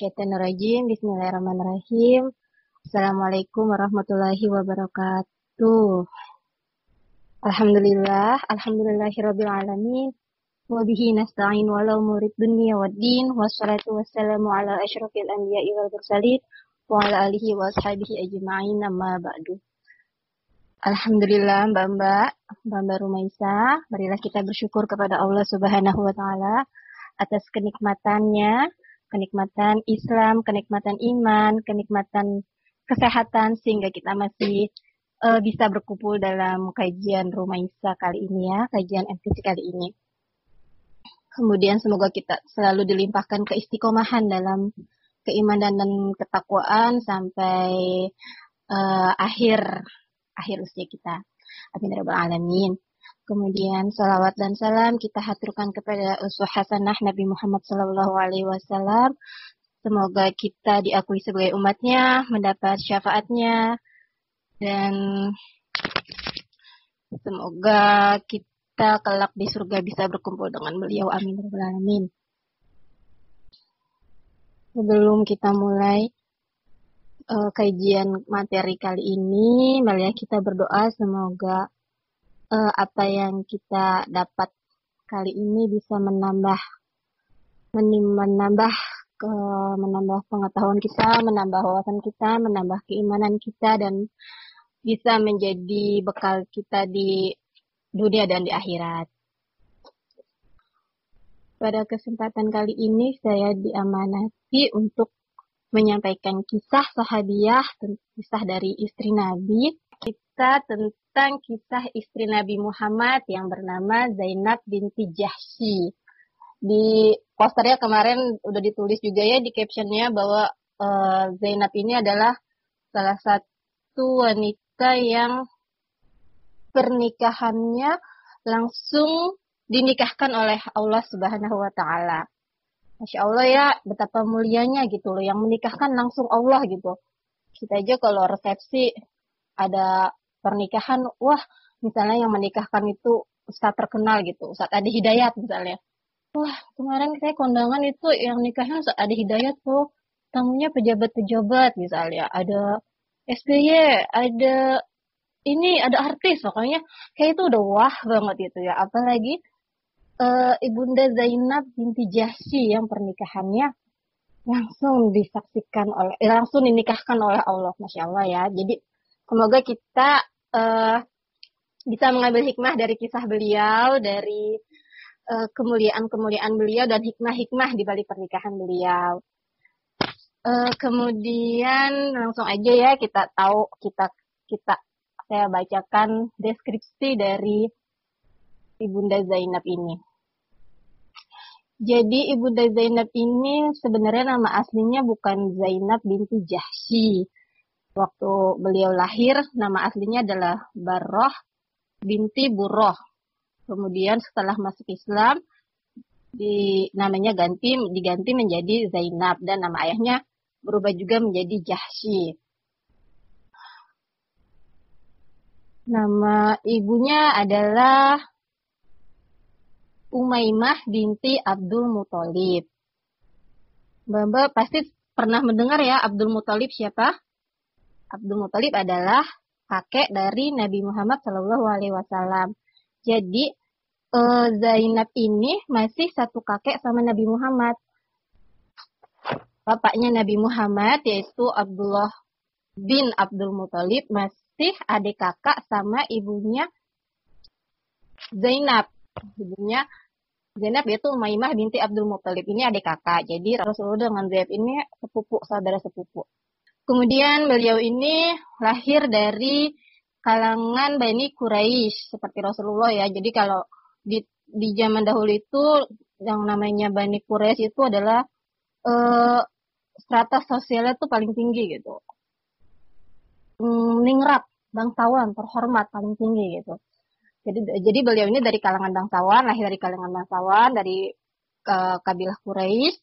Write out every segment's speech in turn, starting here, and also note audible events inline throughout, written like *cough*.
A'udzubillahiminasyaitonirrajim. Bismillahirrahmanirrahim. Assalamualaikum warahmatullahi wabarakatuh. Alhamdulillah, alhamdulillahirabbil alamin. Wa bihi nasta'in wa la umurid dunya waddin. Wassalatu wassalamu ala asyrafil anbiya'i wal mursalin wa ala alihi wa ashabihi ajma'in amma ba'du. Alhamdulillah Mbak-mbak, Mbak-mbak Rumaisa, marilah kita bersyukur kepada Allah Subhanahu wa taala atas kenikmatannya kenikmatan Islam, kenikmatan iman, kenikmatan kesehatan sehingga kita masih uh, bisa berkumpul dalam kajian Rumah Isa kali ini ya, kajian MTC kali ini. Kemudian semoga kita selalu dilimpahkan keistiqomahan dalam keimanan dan ketakwaan sampai uh, akhir akhir usia kita. Amin ya rabbal alamin. Kemudian salawat dan salam kita haturkan kepada uswah hasanah Nabi Muhammad Sallallahu Alaihi Wasallam. Semoga kita diakui sebagai umatnya, mendapat syafaatnya, dan semoga kita kelak di surga bisa berkumpul dengan beliau. Amin. Ya Amin. Sebelum kita mulai uh, kajian materi kali ini, mari kita berdoa semoga uh, apa yang kita dapat kali ini bisa menambah menambah ke menambah pengetahuan kita, menambah wawasan kita, menambah keimanan kita dan bisa menjadi bekal kita di dunia dan di akhirat. Pada kesempatan kali ini saya diamanati untuk menyampaikan kisah sahabiah, kisah dari istri Nabi. Kita tentang kisah istri Nabi Muhammad yang bernama Zainab binti Jahsy. Di posternya kemarin udah ditulis juga ya di captionnya bahwa uh, Zainab ini adalah salah satu wanita yang pernikahannya langsung dinikahkan oleh Allah Subhanahu wa taala. Masya Allah ya, betapa mulianya gitu loh. Yang menikahkan langsung Allah gitu. Kita aja kalau resepsi ada pernikahan, wah misalnya yang menikahkan itu Ustadz terkenal gitu. Ustadz Adi Hidayat misalnya. Wah kemarin saya kondangan itu yang nikahnya Ustadz Adi Hidayat tuh. Tamunya pejabat-pejabat misalnya. Ada SBY, ada ini ada artis pokoknya kayak itu udah wah banget itu ya apalagi uh, Ibunda Zainab binti Jahsy yang pernikahannya langsung disaksikan oleh eh, langsung dinikahkan oleh Allah Masya Allah ya jadi semoga kita uh, bisa mengambil hikmah dari kisah beliau dari uh, kemuliaan-kemuliaan beliau dan hikmah-hikmah di balik pernikahan beliau uh, kemudian langsung aja ya kita tahu kita kita saya bacakan deskripsi dari Ibunda Zainab ini. Jadi Ibunda Zainab ini sebenarnya nama aslinya bukan Zainab binti Jahsy. Waktu beliau lahir, nama aslinya adalah Barroh binti Buroh. Kemudian setelah masuk Islam, di namanya ganti diganti menjadi Zainab dan nama ayahnya berubah juga menjadi Jahsy. Nama ibunya adalah Umaymah binti Abdul Muthalib. Mbak pasti pernah mendengar ya Abdul Muthalib siapa? Abdul Muthalib adalah kakek dari Nabi Muhammad Shallallahu Alaihi Wasallam. Jadi uh, Zainab ini masih satu kakek sama Nabi Muhammad. Bapaknya Nabi Muhammad yaitu Abdullah bin Abdul Muthalib masih adik kakak sama ibunya Zainab ibunya Zainab yaitu Umaymah binti Abdul Muttalib ini adik kakak. Jadi Rasulullah dengan Zainab ini sepupu, saudara sepupu. Kemudian beliau ini lahir dari kalangan Bani Quraisy seperti Rasulullah ya. Jadi kalau di di zaman dahulu itu yang namanya Bani Quraisy itu adalah eh, strata sosialnya tuh paling tinggi gitu. Hmm, ningrat, bangsawan, terhormat paling tinggi gitu. Jadi jadi beliau ini dari kalangan bangsawan, lahir dari kalangan bangsawan dari uh, kabilah Quraisy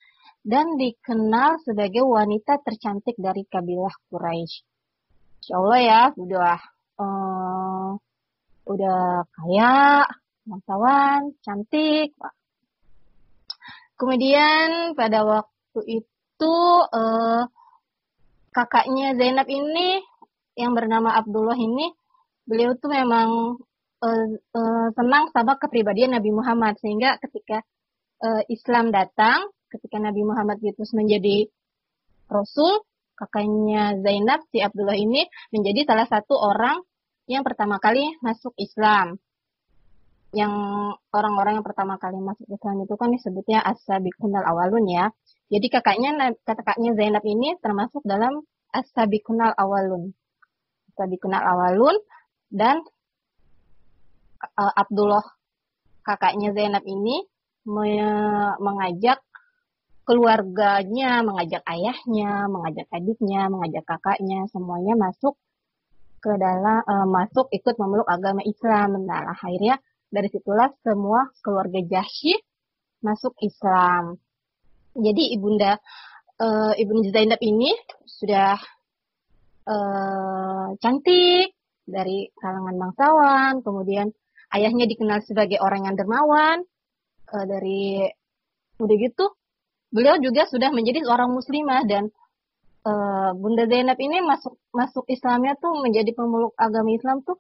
dan dikenal sebagai wanita tercantik dari kabilah Quraisy. Insya Allah ya, udah uh, udah kaya, bangsawan, cantik. Kemudian pada waktu itu uh, kakaknya Zainab ini yang bernama Abdullah ini beliau tuh memang uh, uh, senang sama kepribadian Nabi Muhammad sehingga ketika uh, Islam datang ketika Nabi Muhammad diutus menjadi Rasul kakaknya Zainab si Abdullah ini menjadi salah satu orang yang pertama kali masuk Islam. Yang orang-orang yang pertama kali masuk Islam itu kan disebutnya as-sabiqunal awalun ya. Jadi kakaknya kakaknya Zainab ini termasuk dalam as-sabiqunal awalun. As-sabiqunal awalun dan uh, Abdullah kakaknya Zainab ini mengajak keluarganya, mengajak ayahnya, mengajak adiknya, mengajak kakaknya, semuanya masuk ke dalam uh, masuk ikut memeluk agama Islam. Nah, akhirnya dari situlah semua keluarga Jahsy masuk Islam. Jadi ibunda uh, ibunda Zainab ini sudah uh, cantik dari kalangan bangsawan, kemudian ayahnya dikenal sebagai orang yang dermawan, uh, dari udah gitu beliau juga sudah menjadi seorang muslimah dan uh, Bunda Zainab ini masuk masuk Islamnya tuh menjadi pemeluk agama Islam tuh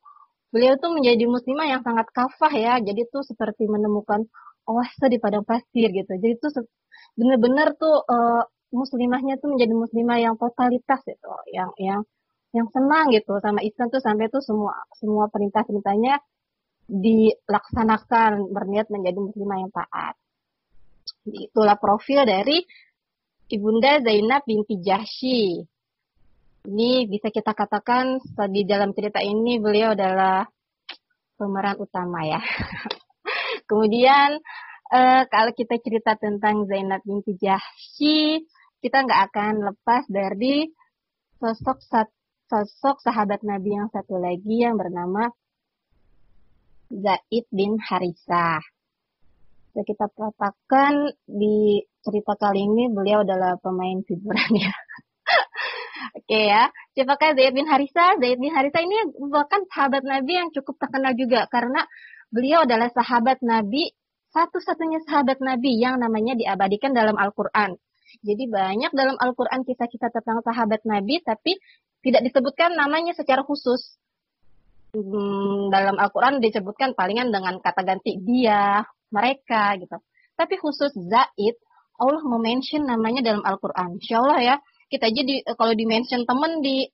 beliau tuh menjadi muslimah yang sangat kafah ya. Jadi tuh seperti menemukan oase di padang pasir gitu. Jadi tuh bener-bener tuh uh, muslimahnya tuh menjadi muslimah yang totalitas gitu. Yang yang yang senang gitu sama Islam tuh sampai tuh semua semua perintah-perintahnya dilaksanakan berniat menjadi muslimah yang taat Itulah profil dari Ibunda Zainab binti Jahsy. Ini bisa kita katakan di dalam cerita ini beliau adalah pemeran utama ya. *laughs* Kemudian uh, kalau kita cerita tentang Zainab binti Jahsy, kita nggak akan lepas dari sosok sosok sahabat Nabi yang satu lagi yang bernama Zaid bin Harisah bisa kita katakan di cerita kali ini beliau adalah pemain figuran ya. *laughs* Oke okay, ya, siapakah Zaid bin Harisa? Zaid bin Harisa ini bahkan sahabat Nabi yang cukup terkenal juga karena beliau adalah sahabat Nabi, satu-satunya sahabat Nabi yang namanya diabadikan dalam Al-Quran. Jadi banyak dalam Al-Quran kisah-kisah tentang sahabat Nabi, tapi tidak disebutkan namanya secara khusus. Hmm, dalam Al-Quran disebutkan palingan dengan kata ganti dia, mereka gitu. Tapi khusus Zaid, Allah mention namanya dalam Al-Quran. Insya Allah ya, kita aja di, kalau di mention temen di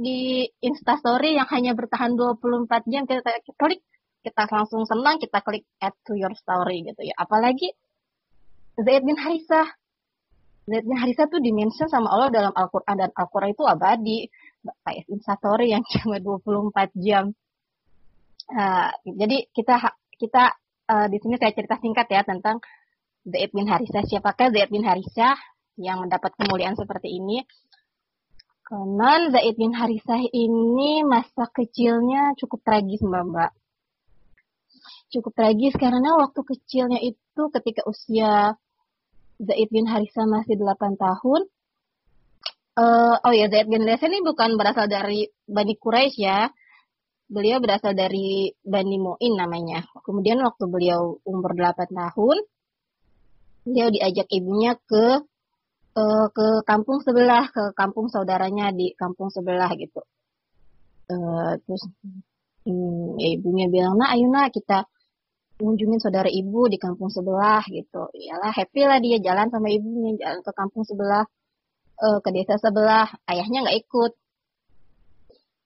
di Instastory yang hanya bertahan 24 jam, kita, kita klik, kita langsung senang, kita klik add to your story gitu ya. Apalagi Zaid bin Harisah. Zaid bin Harisah tuh dimention sama Allah dalam Al-Quran dan Al-Quran itu abadi. Kayak Instastory yang *laughs* cuma 24 jam. Uh, jadi kita kita uh, di sini saya cerita singkat ya tentang Zaid bin Harisah. Siapakah Zaid bin Harisah yang mendapat kemuliaan seperti ini? Konon Zaid bin Harisah ini masa kecilnya cukup tragis Mbak Mbak. Cukup tragis karena waktu kecilnya itu ketika usia Zaid bin Harisah masih 8 tahun. Uh, oh ya Zaid bin Harisah ini bukan berasal dari Bani Quraisy ya beliau berasal dari Bani Mu'in namanya. Kemudian waktu beliau umur 8 tahun, beliau diajak ibunya ke uh, ke kampung sebelah, ke kampung saudaranya di kampung sebelah gitu. Uh, terus hmm, ya ibunya bilang, nah ayo nak kita kunjungin saudara ibu di kampung sebelah gitu. Iyalah happy lah dia jalan sama ibunya, jalan ke kampung sebelah, uh, ke desa sebelah. Ayahnya nggak ikut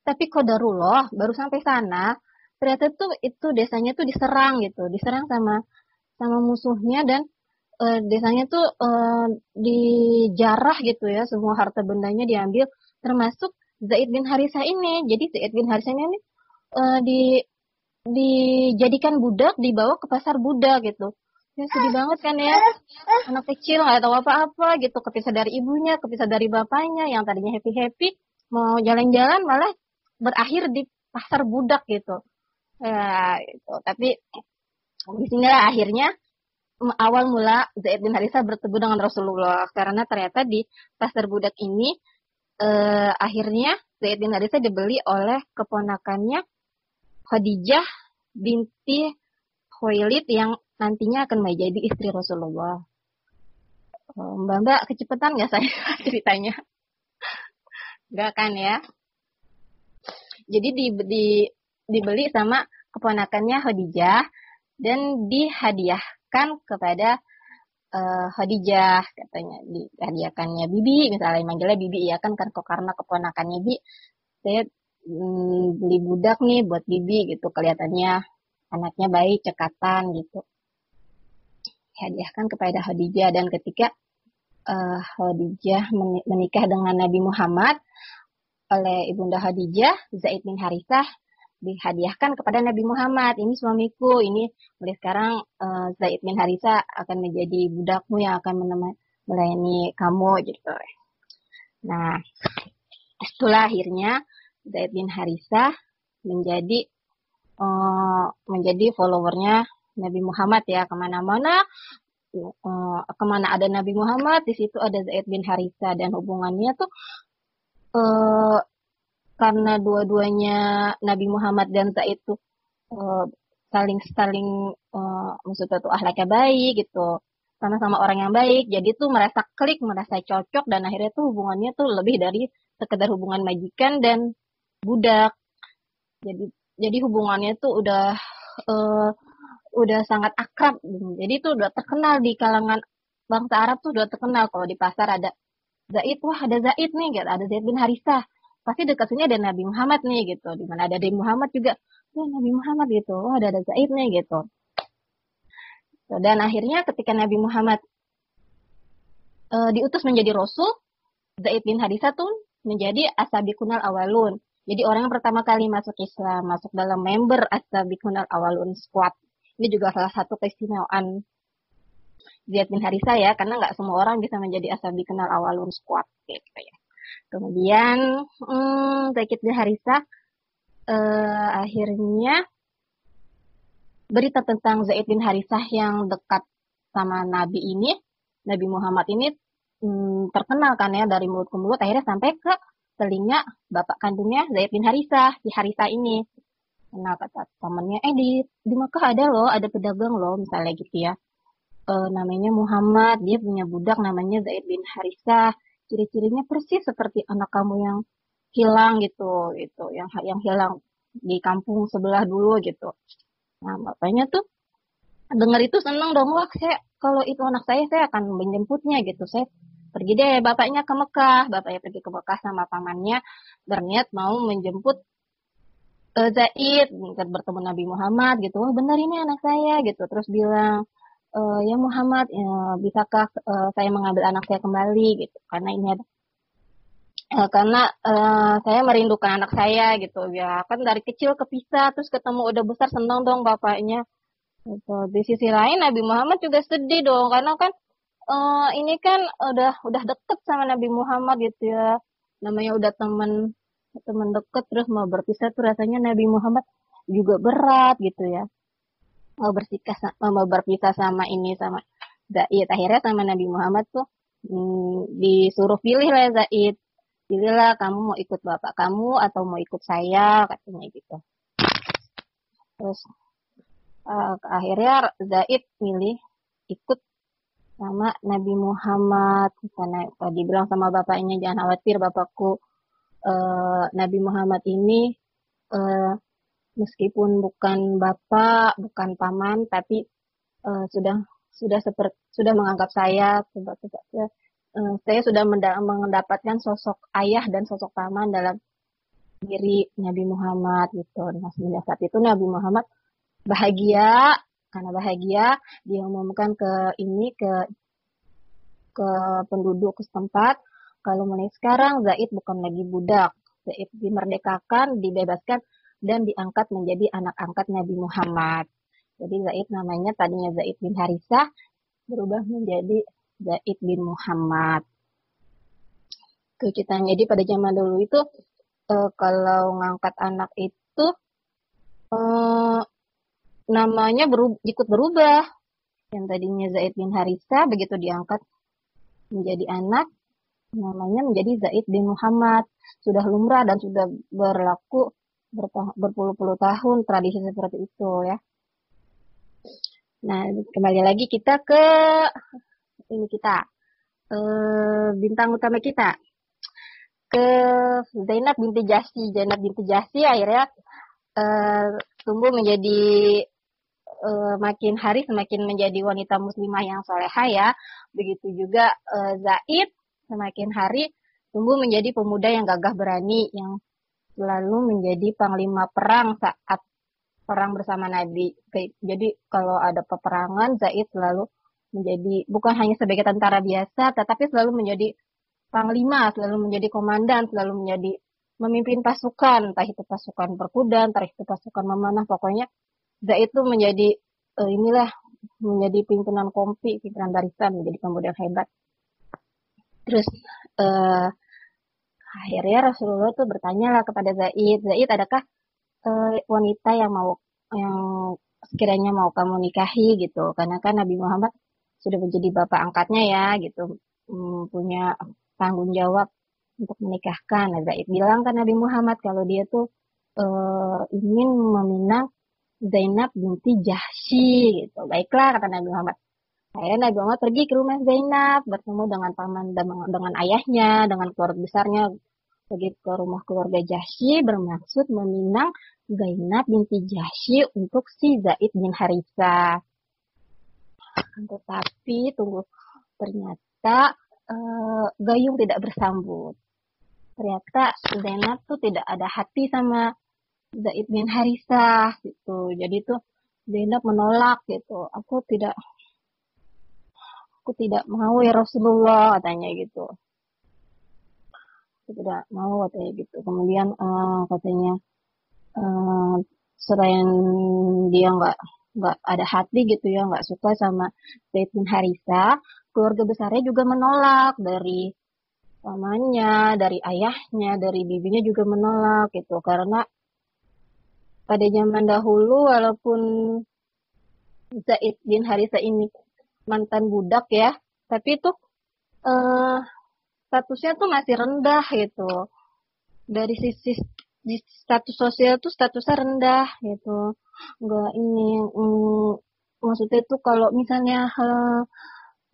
tapi kodarullah baru sampai sana ternyata tuh itu desanya tuh diserang gitu diserang sama sama musuhnya dan e, desanya tuh e, dijarah gitu ya semua harta bendanya diambil termasuk Zaid bin Harisa ini. Jadi Zaid bin Harisa ini e, di dijadikan budak dibawa ke pasar budak gitu. Ya sedih banget kan ya anak kecil nggak tahu apa-apa gitu kepisah dari ibunya kepisah dari bapaknya yang tadinya happy happy mau jalan-jalan malah berakhir di pasar budak gitu. Ya, itu. Tapi di sini akhirnya awal mula Zaid bin Harisa bertemu dengan Rasulullah karena ternyata di pasar budak ini eh, akhirnya Zaid bin Harisa dibeli oleh keponakannya Khadijah binti Khuwailid yang nantinya akan menjadi istri Rasulullah. oh, Mbak Mbak kecepatan nggak saya *laughs* ceritanya? Enggak kan ya? Jadi di, di, dibeli sama keponakannya Khadijah dan dihadiahkan kepada uh, Khadijah katanya. Dihadiahkannya Bibi misalnya manggilnya Bibi ya kan kan karena keponakannya Bibi saya hmm, beli budak nih buat Bibi gitu. Kelihatannya anaknya baik cekatan gitu. Hadiahkan kepada Khadijah dan ketika uh, Khadijah menikah dengan Nabi Muhammad oleh ibunda Khadijah Zaid bin Harisah dihadiahkan kepada Nabi Muhammad. Ini suamiku, ini mulai sekarang uh, Zaid bin Harisa akan menjadi budakmu yang akan melayani kamu gitu. Nah, setelah akhirnya Zaid bin Harisa menjadi uh, menjadi followernya Nabi Muhammad ya ke mana-mana uh, ke mana ada Nabi Muhammad di situ ada Zaid bin Harisa dan hubungannya tuh uh, karena dua-duanya Nabi Muhammad dan Zaid itu uh, saling saling uh, maksudnya tuh ahlaknya baik gitu sama-sama orang yang baik. Jadi tuh merasa klik merasa cocok dan akhirnya tuh hubungannya tuh lebih dari sekedar hubungan majikan dan budak. Jadi jadi hubungannya tuh udah uh, udah sangat akrab. Jadi tuh udah terkenal di kalangan bangsa Arab tuh udah terkenal. Kalau di pasar ada Zaid wah ada Zaid nih gitu ada Zaid bin Harisah pasti dekat sini ada Nabi Muhammad nih gitu. Di mana ada Nabi Muhammad juga, ya Nabi Muhammad gitu. Oh ada ada Zaid nih gitu. Dan akhirnya ketika Nabi Muhammad uh, diutus menjadi Rasul, Zaid bin Hadisah tuh menjadi Asabikunal Awalun. Jadi orang yang pertama kali masuk Islam, masuk dalam member Asabikunal Awalun Squad. Ini juga salah satu keistimewaan Zaid bin Harisa ya, karena nggak semua orang bisa menjadi Asabikunal Awalun Squad gitu ya. Kemudian hmm, Zakit Harisa uh, akhirnya berita tentang Zaid bin Harisah yang dekat sama Nabi ini, Nabi Muhammad ini hmm, terkenal kan ya dari mulut ke mulut, akhirnya sampai ke telinga bapak kandungnya Zaid bin Harisah, si Harisah ini. Nah kata temannya, eh di, di Mekah ada loh, ada pedagang loh misalnya gitu ya. E, namanya Muhammad, dia punya budak namanya Zaid bin Harisah ciri-cirinya persis seperti anak kamu yang hilang gitu gitu. Yang yang hilang di kampung sebelah dulu gitu. Nah bapaknya tuh dengar itu seneng dong wah saya kalau itu anak saya saya akan menjemputnya gitu. Saya pergi deh bapaknya ke Mekah. Bapaknya pergi ke Mekah sama pamannya berniat mau menjemput uh, Zaid bertemu Nabi Muhammad gitu. Wah benar ini anak saya gitu. Terus bilang uh, ya Muhammad, ya, bisakah uh, saya mengambil anak saya kembali? Gitu? Karena ini ada uh, karena uh, saya merindukan anak saya gitu. Ya kan dari kecil kepisah terus ketemu udah besar seneng dong bapaknya. Gitu. di sisi lain Nabi Muhammad juga sedih dong. Karena kan uh, ini kan udah udah deket sama Nabi Muhammad gitu ya. Namanya udah temen temen deket terus mau berpisah tuh rasanya Nabi Muhammad juga berat gitu ya mau mau berpisah sama ini sama Zaid. Akhirnya sama Nabi Muhammad tuh hmm, disuruh pilih lah Zaid. Pilihlah kamu mau ikut bapak kamu atau mau ikut saya katanya gitu. Terus uh, akhirnya Zaid milih ikut sama Nabi Muhammad. Karena tadi bilang sama bapaknya jangan khawatir bapakku uh, Nabi Muhammad ini uh, meskipun bukan bapak, bukan paman, tapi uh, sudah sudah seperti sudah menganggap saya uh, saya sudah mendapatkan sosok ayah dan sosok paman dalam diri Nabi Muhammad gitu. Nah, sejak saat itu Nabi Muhammad bahagia karena bahagia dia umumkan ke ini ke ke penduduk setempat. Kalau mulai sekarang Zaid bukan lagi budak. Zaid dimerdekakan dibebaskan dan diangkat menjadi anak angkat Nabi Muhammad. Jadi Zaid namanya tadinya Zaid bin Harisah berubah menjadi Zaid bin Muhammad. Itu ceritanya. Jadi pada zaman dulu itu e, kalau ngangkat anak itu e, namanya berubah, ikut berubah. Yang tadinya Zaid bin Harisah begitu diangkat menjadi anak namanya menjadi Zaid bin Muhammad. Sudah lumrah dan sudah berlaku berpuluh-puluh tahun tradisi seperti itu ya. Nah, kembali lagi kita ke ini kita uh, bintang utama kita ke Zainab binti Jasi. Zainab binti Jasi akhirnya uh, tumbuh menjadi uh, makin hari semakin menjadi wanita muslimah yang soleha ya. Begitu juga uh, Zaid semakin hari tumbuh menjadi pemuda yang gagah berani yang selalu menjadi panglima perang saat perang bersama Nabi. Jadi kalau ada peperangan Zaid selalu menjadi bukan hanya sebagai tentara biasa tetapi selalu menjadi panglima, selalu menjadi komandan, selalu menjadi memimpin pasukan, entah itu pasukan berkuda, entah itu pasukan memanah, pokoknya Zaid itu menjadi uh, inilah menjadi pimpinan kompi, pimpinan barisan, menjadi pemuda hebat. Terus uh, akhirnya Rasulullah tuh bertanya lah kepada Zaid, Zaid adakah uh, wanita yang mau yang sekiranya mau kamu nikahi gitu? Karena kan Nabi Muhammad sudah menjadi bapak angkatnya ya gitu, hmm, punya tanggung jawab untuk menikahkan. Nah, Zaid bilang kan Nabi Muhammad kalau dia tuh uh, ingin meminang Zainab binti Jahsy gitu. Baiklah kata Nabi Muhammad. Akhirnya Nabi Muhammad pergi ke rumah Zainab bertemu dengan paman dengan, ayahnya, dengan keluarga besarnya. Pergi ke rumah keluarga Jahsy bermaksud meminang Zainab binti Jahsy untuk si Zaid bin Harisa. Tetapi tunggu ternyata uh, gayung tidak bersambut. Ternyata Zainab tuh tidak ada hati sama Zaid bin Harisah gitu. Jadi tuh Zainab menolak gitu. Aku tidak aku tidak mau ya Rasulullah katanya gitu. Aku tidak mau katanya gitu. Kemudian uh, katanya uh, selain dia nggak nggak ada hati gitu ya nggak suka sama Zaid bin Harisa keluarga besarnya juga menolak dari pamannya, dari ayahnya, dari bibinya juga menolak gitu karena pada zaman dahulu walaupun Zaid bin Harisa ini mantan budak ya, tapi itu uh, statusnya tuh masih rendah gitu. Dari sisi di status sosial tuh statusnya rendah gitu. Enggak ini mm, maksudnya tuh kalau misalnya uh,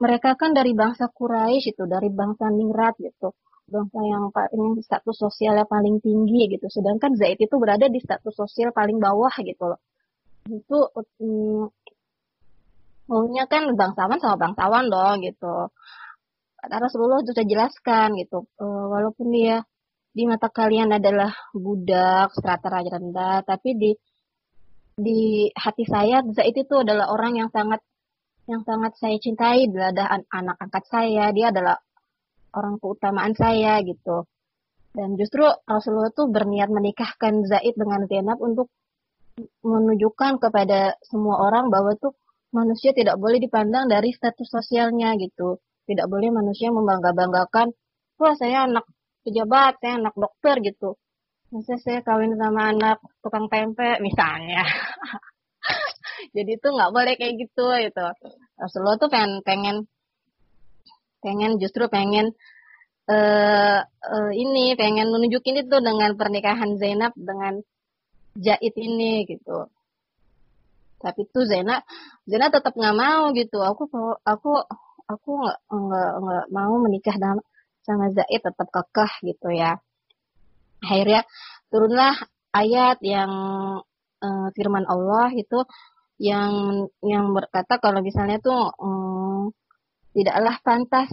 mereka kan dari bangsa Quraisy itu, dari bangsa Ningrat gitu. Bangsa yang paling status sosialnya paling tinggi gitu. Sedangkan Zaid itu berada di status sosial paling bawah gitu loh. Itu mm, maunya kan bangsawan sama bangsawan dong gitu. Rasulullah saya jelaskan gitu. E, walaupun dia di mata kalian adalah budak, strata raja rendah, tapi di di hati saya Zaid itu adalah orang yang sangat yang sangat saya cintai adalah anak angkat saya, dia adalah orang keutamaan saya gitu. Dan justru Rasulullah itu berniat menikahkan Zaid dengan Zainab untuk menunjukkan kepada semua orang bahwa tuh manusia tidak boleh dipandang dari status sosialnya gitu. Tidak boleh manusia membangga-banggakan, wah saya anak pejabat, saya anak dokter gitu. Masa saya kawin sama anak tukang tempe misalnya. *laughs* jadi itu nggak boleh kayak gitu gitu Rasulullah tuh pengen pengen pengen justru pengen uh, uh, ini pengen menunjukin itu dengan pernikahan Zainab dengan Jaid ini gitu tapi tuh Zainab Zainab tetap nggak mau gitu. Aku aku aku nggak nggak mau menikah dengan sama Zaid tetap kekeh gitu ya. Akhirnya turunlah ayat yang uh, firman Allah itu yang yang berkata kalau misalnya tuh um, tidaklah pantas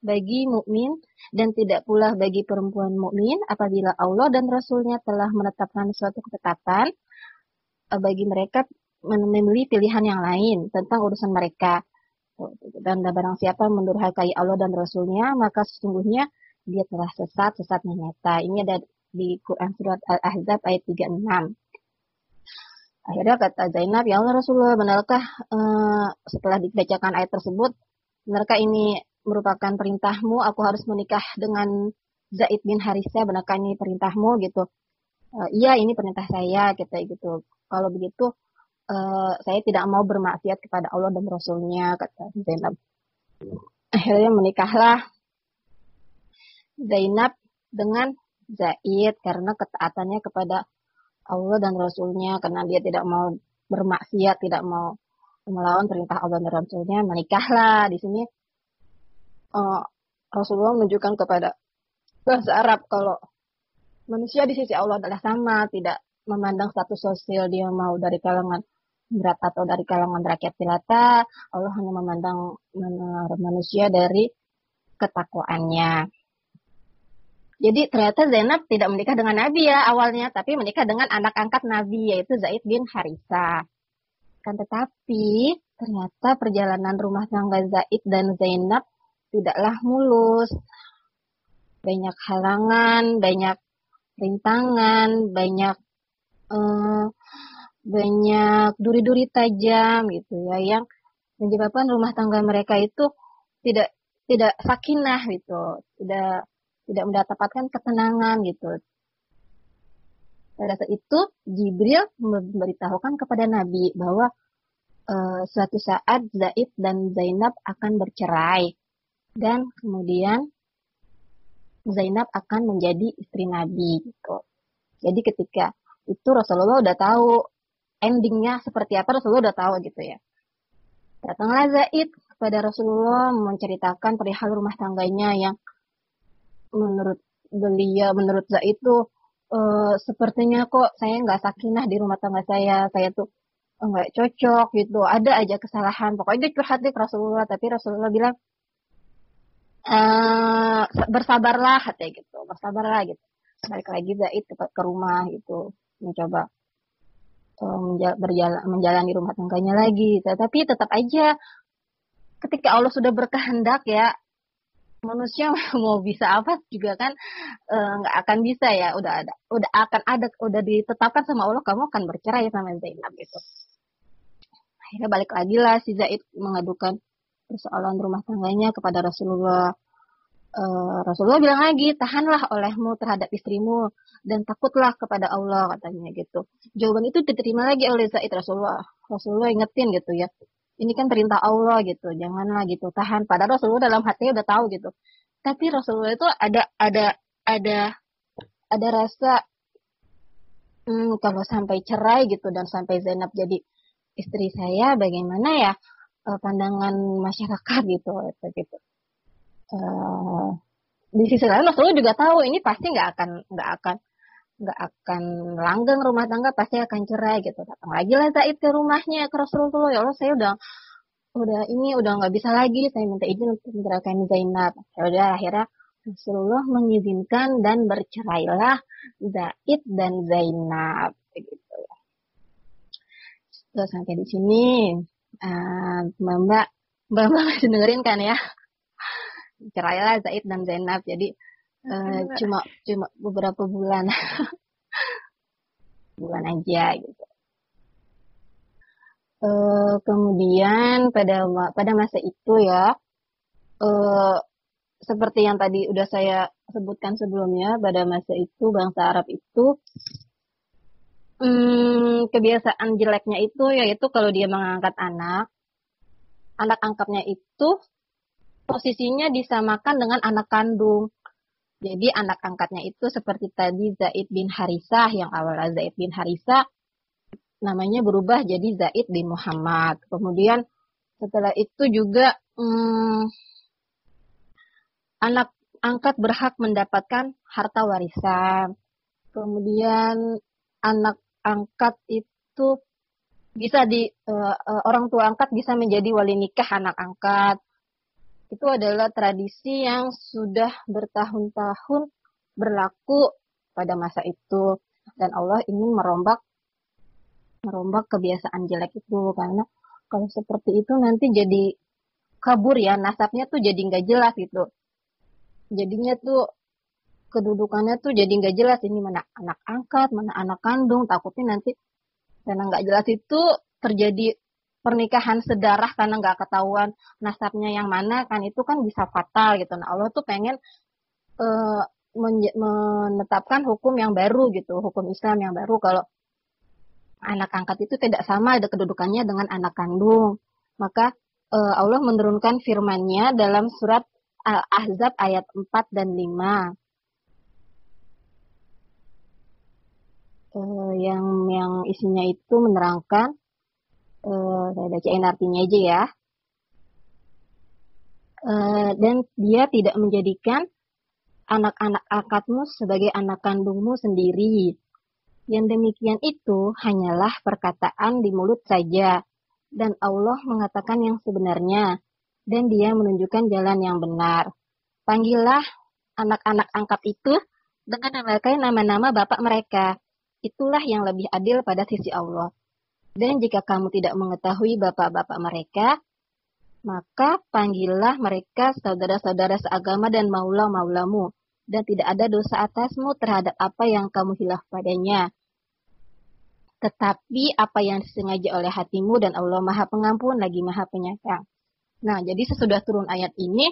bagi mukmin dan tidak pula bagi perempuan mukmin apabila Allah dan Rasulnya telah menetapkan suatu ketetapan uh, bagi mereka memilih pilihan yang lain tentang urusan mereka. Dan barang siapa mendurhakai Allah dan Rasulnya maka sesungguhnya dia telah sesat sesatnya nyata ini ada di Quran surat Al-Ahzab ayat 36 Akhirnya kata Zainab, ya Allah Rasulullah, benarkah uh, setelah dibacakan ayat tersebut, benarkah ini merupakan perintahmu, aku harus menikah dengan Zaid bin Harisa, benarkah ini perintahmu? Gitu? Uh, iya, ini perintah saya, kita gitu. Kalau begitu, uh, saya tidak mau bermaksiat kepada Allah dan Rasulnya, kata Zainab. Akhirnya menikahlah Zainab dengan Zaid karena ketaatannya kepada Allah dan Rasulnya karena dia tidak mau bermaksiat, tidak mau melawan perintah Allah dan Rasulnya, menikahlah. Di sini uh, Rasulullah menunjukkan kepada bahasa Arab kalau manusia di sisi Allah adalah sama, tidak memandang status sosial dia mau dari kalangan berat atau dari kalangan rakyat jelata, Allah hanya memandang manusia dari ketakwaannya. Jadi ternyata Zainab tidak menikah dengan Nabi ya awalnya, tapi menikah dengan anak angkat Nabi yaitu Zaid bin Harisa. Kan tetapi ternyata perjalanan rumah tangga Zaid dan Zainab tidaklah mulus. Banyak halangan, banyak rintangan, banyak uh, banyak duri-duri tajam gitu ya yang menyebabkan rumah tangga mereka itu tidak tidak sakinah gitu, tidak tidak mendapatkan ketenangan gitu. Pada saat itu Jibril memberitahukan kepada Nabi bahwa uh, suatu saat Zaid dan Zainab akan bercerai dan kemudian Zainab akan menjadi istri Nabi gitu. Jadi ketika itu Rasulullah udah tahu endingnya seperti apa Rasulullah udah tahu gitu ya. Datanglah Zaid kepada Rasulullah menceritakan perihal rumah tangganya yang menurut beliau, menurut Zaid itu uh, sepertinya kok saya nggak sakinah di rumah tangga saya, saya tuh nggak cocok gitu, ada aja kesalahan. Pokoknya dia curhat ke Rasulullah, tapi Rasulullah bilang uh, bersabarlah katanya gitu, bersabarlah gitu. Balik lagi Zaid ke, ke rumah gitu, mencoba berjalan menjalani rumah tangganya lagi. Tapi tetap aja ketika Allah sudah berkehendak ya manusia *laughs* mau bisa apa juga kan eh, nggak uh, akan bisa ya. Udah ada udah akan ada udah ditetapkan sama Allah kamu akan bercerai sama Zainab gitu. Akhirnya balik lagi lah si Zaid mengadukan persoalan rumah tangganya kepada Rasulullah uh, Rasulullah bilang lagi tahanlah olehmu terhadap istrimu dan takutlah kepada Allah katanya gitu. Jawaban itu diterima lagi oleh Zaid Rasulullah. Rasulullah ingetin gitu ya. Ini kan perintah Allah gitu, janganlah gitu tahan. Padahal Rasulullah dalam hatinya udah tahu gitu. Tapi Rasulullah itu ada ada ada ada rasa hmm, kalau sampai cerai gitu dan sampai Zainab jadi istri saya, bagaimana ya eh, pandangan masyarakat *laughs* gitu gitu. Uh, di sisi lain Rasulullah juga tahu ini pasti nggak akan nggak akan nggak akan langgeng rumah tangga pasti akan cerai gitu. Datang lagi lah Zaid ke rumahnya ke Rasulullah. Ya Allah saya udah udah ini udah nggak bisa lagi saya minta izin untuk menceraikan Zainab. Ya udah akhirnya Rasulullah mengizinkan dan bercerailah Zaid dan Zainab begitu ya Terus sampai di sini uh, Mbak Mbak masih dengerin kan ya cerailah Zaid dan Zainab. Jadi Uh, cuma cuma beberapa bulan. *laughs* Bulan aja gitu. Uh, kemudian pada pada masa itu ya uh, seperti yang tadi udah saya sebutkan sebelumnya pada masa itu bangsa Arab itu um, kebiasaan jeleknya itu yaitu kalau dia mengangkat anak anak angkatnya itu posisinya disamakan dengan anak kandung jadi anak angkatnya itu seperti tadi Zaid bin Harisah yang awalnya Zaid bin Harisah namanya berubah jadi Zaid bin Muhammad. Kemudian setelah itu juga hmm, anak angkat berhak mendapatkan harta warisan. Kemudian anak angkat itu bisa di uh, uh, orang tua angkat bisa menjadi wali nikah anak angkat itu adalah tradisi yang sudah bertahun-tahun berlaku pada masa itu. Dan Allah ingin merombak merombak kebiasaan jelek itu karena kalau seperti itu nanti jadi kabur ya nasabnya tuh jadi nggak jelas gitu. Jadinya tuh kedudukannya tuh jadi nggak jelas ini mana anak angkat mana anak kandung takutnya nanti karena nggak jelas itu terjadi pernikahan sedarah karena nggak ketahuan nasabnya yang mana kan itu kan bisa fatal gitu. Nah Allah tuh pengen uh, menetapkan hukum yang baru gitu, hukum Islam yang baru kalau anak angkat itu tidak sama ada kedudukannya dengan anak kandung. Maka uh, Allah menurunkan firman-Nya dalam surat Al-Ahzab ayat 4 dan 5. Uh, eh, yang yang isinya itu menerangkan uh, saya bacain artinya aja ya. uh, dan dia tidak menjadikan anak-anak angkatmu sebagai anak kandungmu sendiri. Yang demikian itu hanyalah perkataan di mulut saja, dan Allah mengatakan yang sebenarnya, dan dia menunjukkan jalan yang benar. Panggillah anak-anak angkat itu dengan memakai nama-nama bapak mereka. Itulah yang lebih adil pada sisi Allah. Dan jika kamu tidak mengetahui bapak-bapak mereka, maka panggillah mereka saudara-saudara seagama dan maula-maulamu dan tidak ada dosa atasmu terhadap apa yang kamu hilaf padanya. Tetapi apa yang disengaja oleh hatimu dan Allah Maha Pengampun lagi Maha Penyayang. Nah, jadi sesudah turun ayat ini,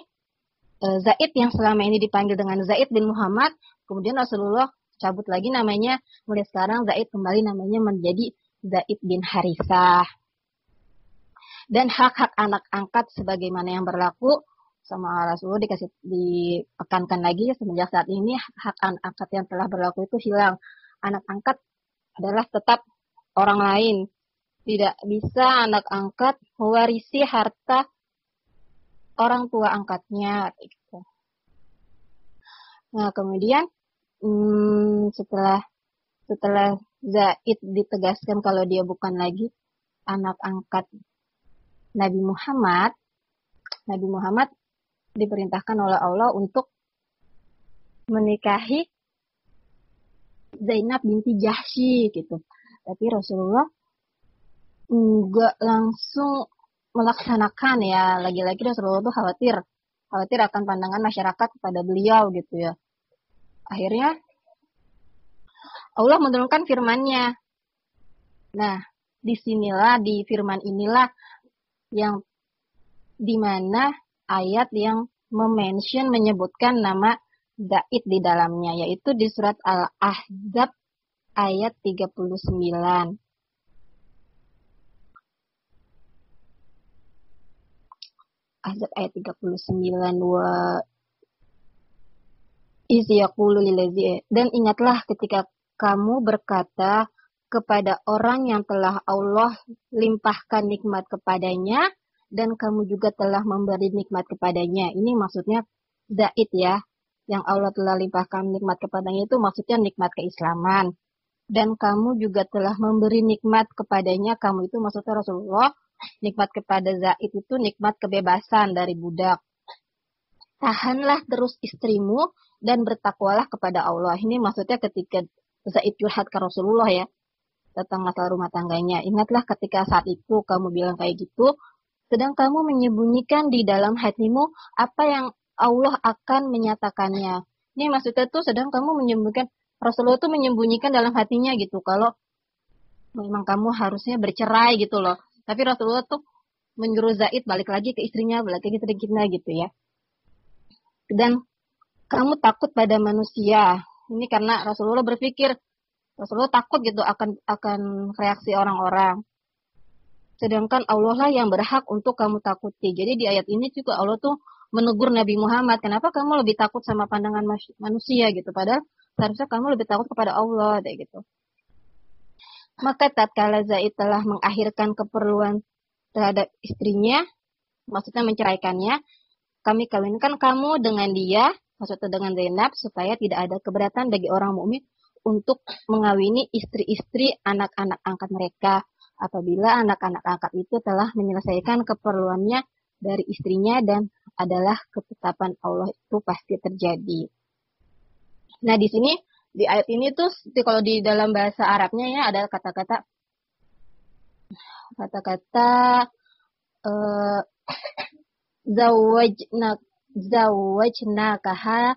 eh, Zaid yang selama ini dipanggil dengan Zaid bin Muhammad, kemudian Rasulullah cabut lagi namanya, mulai sekarang Zaid kembali namanya menjadi Zaid bin Harisah. Dan hak-hak anak angkat sebagaimana yang berlaku sama Rasulullah dikasih ditekankan lagi semenjak saat ini hak anak angkat yang telah berlaku itu hilang. Anak angkat adalah tetap orang lain. Tidak bisa anak angkat mewarisi harta orang tua angkatnya. Gitu. Nah kemudian hmm, setelah setelah Zaid ditegaskan kalau dia bukan lagi anak angkat Nabi Muhammad, Nabi Muhammad diperintahkan oleh Allah untuk menikahi Zainab binti Jahsy gitu. Tapi Rasulullah enggak langsung melaksanakan ya. Lagi-lagi Rasulullah tuh khawatir khawatir akan pandangan masyarakat kepada beliau gitu ya. Akhirnya Allah menurunkan firman-Nya. Nah, di sinilah di firman inilah yang di mana ayat yang memention menyebutkan nama Daid di dalamnya yaitu di surat Al-Ahzab ayat 39. Ahzab ayat 39 wa dan ingatlah ketika kamu berkata kepada orang yang telah Allah limpahkan nikmat kepadanya dan kamu juga telah memberi nikmat kepadanya. Ini maksudnya zaid ya, yang Allah telah limpahkan nikmat kepadanya itu maksudnya nikmat keislaman. Dan kamu juga telah memberi nikmat kepadanya, kamu itu maksudnya Rasulullah, nikmat kepada zaid itu nikmat kebebasan dari budak. Tahanlah terus istrimu dan bertakwalah kepada Allah. Ini maksudnya ketika Zaid curhat ke Rasulullah ya, tentang masalah rumah tangganya. Ingatlah ketika saat itu kamu bilang kayak gitu, sedang kamu menyembunyikan di dalam hatimu apa yang Allah akan menyatakannya. Ini maksudnya tuh sedang kamu menyembunyikan Rasulullah tuh menyembunyikan dalam hatinya gitu kalau memang kamu harusnya bercerai gitu loh. Tapi Rasulullah tuh menyuruh Zaid balik lagi ke istrinya, balik lagi ke gitu ya. Dan kamu takut pada manusia. Ini karena Rasulullah berpikir Rasulullah takut gitu akan akan reaksi orang-orang. Sedangkan Allah lah yang berhak untuk kamu takuti. Jadi di ayat ini juga Allah tuh menegur Nabi Muhammad, kenapa kamu lebih takut sama pandangan manusia gitu, padahal seharusnya kamu lebih takut kepada Allah, deh gitu. Maka tatkala Zaid telah mengakhirkan keperluan terhadap istrinya, maksudnya menceraikannya, kami kawinkan kamu dengan dia, maksudnya dengan Zainab, supaya tidak ada keberatan bagi orang mukmin untuk mengawini istri-istri anak-anak angkat mereka apabila anak-anak angkat itu telah menyelesaikan keperluannya dari istrinya dan adalah ketetapan Allah itu pasti terjadi. Nah, di sini di ayat ini tuh kalau di dalam bahasa Arabnya ya ada kata-kata kata-kata *clears throat* uh, zawajna zawajna kaha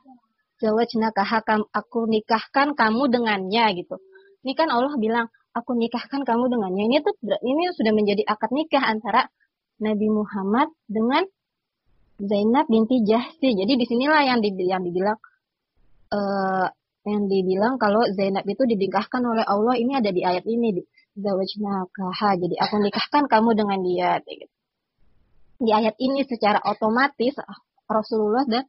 zawajna kaha aku nikahkan kamu dengannya gitu. Ini kan Allah bilang aku nikahkan kamu dengannya. Ini tuh ini sudah menjadi akad nikah antara Nabi Muhammad dengan Zainab binti Jahsi. Jadi di sinilah yang, yang dibilang uh, yang dibilang kalau Zainab itu dinikahkan oleh Allah ini ada di ayat ini di zawajnakaha. Jadi aku nikahkan kamu dengan dia. Gitu. Di ayat ini secara otomatis Rasulullah dan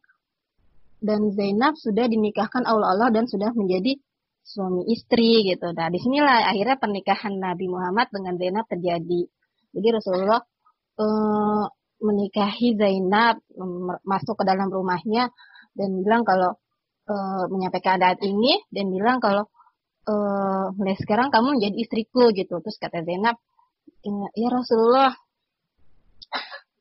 dan Zainab sudah dinikahkan Allah Allah dan sudah menjadi suami istri gitu. Nah, di sinilah akhirnya pernikahan Nabi Muhammad dengan Zainab terjadi. Jadi Rasulullah uh, menikahi Zainab masuk ke dalam rumahnya dan bilang kalau e, menyampaikan adat ini dan bilang kalau e, mulai sekarang kamu menjadi istriku gitu terus kata Zainab ya Rasulullah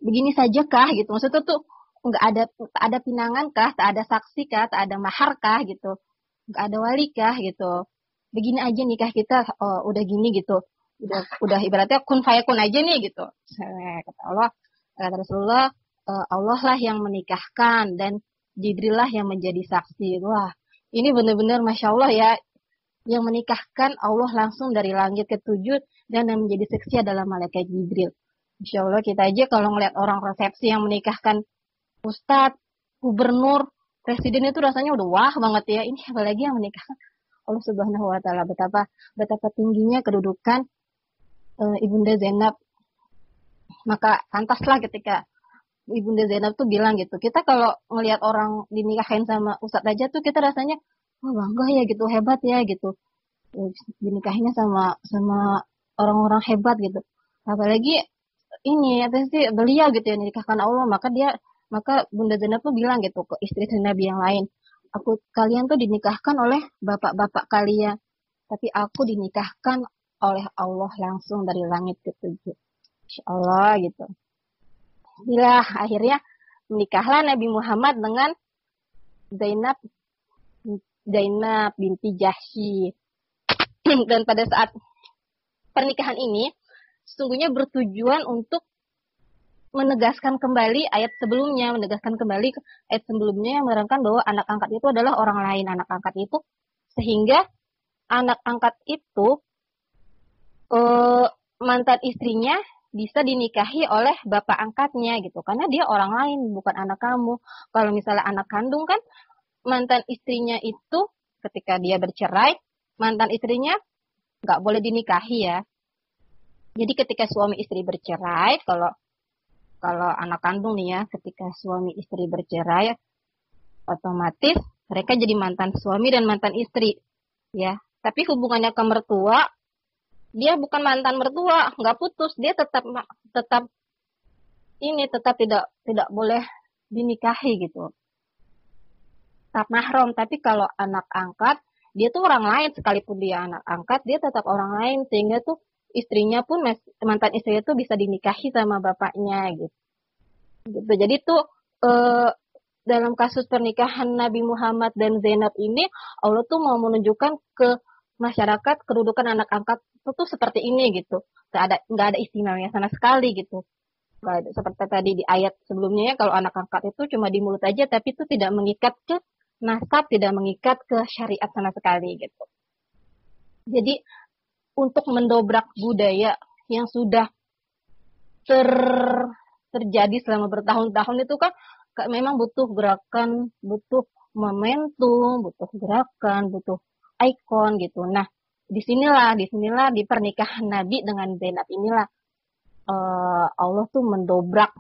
begini saja kah gitu maksudnya tuh nggak ada ada pinangan kah tak ada saksi kah tak ada mahar kah gitu. Nggak ada wali kah gitu. Begini aja nikah kita oh, udah gini gitu. Udah udah ibaratnya kun fayakun aja nih gitu. Kata Allah kata Rasulullah eh, Allah lah yang menikahkan dan Jibril lah yang menjadi saksi. Wah ini benar-benar masya Allah ya. Yang menikahkan Allah langsung dari langit ke tujuh dan yang menjadi saksi adalah malaikat Jibril. Insya Allah kita aja kalau ngeliat orang resepsi yang menikahkan ustadz, gubernur, presiden itu rasanya udah wah banget ya. Ini apalagi yang menikahkan Allah Subhanahu wa taala betapa betapa tingginya kedudukan uh, Ibunda Zainab. Maka pantaslah ketika Ibunda Zainab tuh bilang gitu. Kita kalau ngelihat orang dinikahin sama ustadz aja tuh kita rasanya wah bangga ya gitu, hebat ya gitu. Dinikahinya sama sama orang-orang hebat gitu. Apalagi ini apa sih beliau gitu ya nikahkan Allah maka dia maka Bunda Zainab tuh bilang gitu ke istri Nabi yang lain aku kalian tuh dinikahkan oleh bapak-bapak kalian tapi aku dinikahkan oleh Allah langsung dari langit ketujuh Insya Allah gitu. Bila akhirnya menikahlah Nabi Muhammad dengan Zainab Zainab binti Jahsy. *clears throat* Dan pada saat pernikahan ini sesungguhnya bertujuan untuk menegaskan kembali ayat sebelumnya, menegaskan kembali ayat sebelumnya yang menerangkan bahwa anak angkat itu adalah orang lain, anak angkat itu sehingga anak angkat itu uh, mantan istrinya bisa dinikahi oleh bapak angkatnya gitu. Karena dia orang lain bukan anak kamu. Kalau misalnya anak kandung kan mantan istrinya itu ketika dia bercerai mantan istrinya nggak boleh dinikahi ya. Jadi ketika suami istri bercerai, kalau kalau anak kandung nih ya, ketika suami istri bercerai, otomatis mereka jadi mantan suami dan mantan istri, ya. Tapi hubungannya ke mertua, dia bukan mantan mertua, nggak putus, dia tetap tetap ini tetap tidak tidak boleh dinikahi gitu. Tetap mahram, tapi kalau anak angkat, dia tuh orang lain sekalipun dia anak angkat, dia tetap orang lain sehingga tuh istrinya pun mantan istrinya tuh bisa dinikahi sama bapaknya gitu. gitu. Jadi tuh eh, dalam kasus pernikahan Nabi Muhammad dan Zainab ini Allah tuh mau menunjukkan ke masyarakat kedudukan anak angkat itu tuh seperti ini gitu. Gak ada nggak ada istimewanya sama sekali gitu. Seperti tadi di ayat sebelumnya ya kalau anak angkat itu cuma di mulut aja tapi itu tidak mengikat ke nasab, tidak mengikat ke syariat sama sekali gitu. Jadi untuk mendobrak budaya yang sudah ter terjadi selama bertahun-tahun itu kan memang butuh gerakan, butuh momentum, butuh gerakan, butuh ikon gitu. Nah, di sinilah, di sinilah di pernikahan Nabi dengan Zainab inilah uh, Allah tuh mendobrak,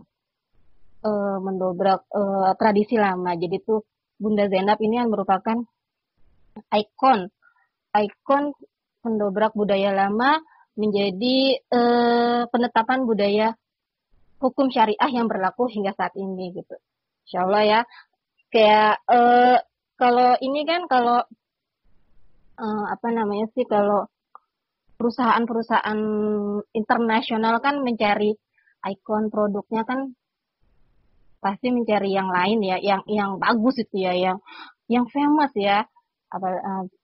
uh, mendobrak uh, tradisi lama. Jadi tuh Bunda Zainab ini yang merupakan ikon, ikon mendobrak budaya lama menjadi eh, penetapan budaya hukum syariah yang berlaku hingga saat ini gitu. Insya Allah ya. Kayak eh, kalau ini kan kalau eh, apa namanya sih kalau perusahaan-perusahaan internasional kan mencari ikon produknya kan pasti mencari yang lain ya, yang yang bagus itu ya, yang yang famous ya. Apa,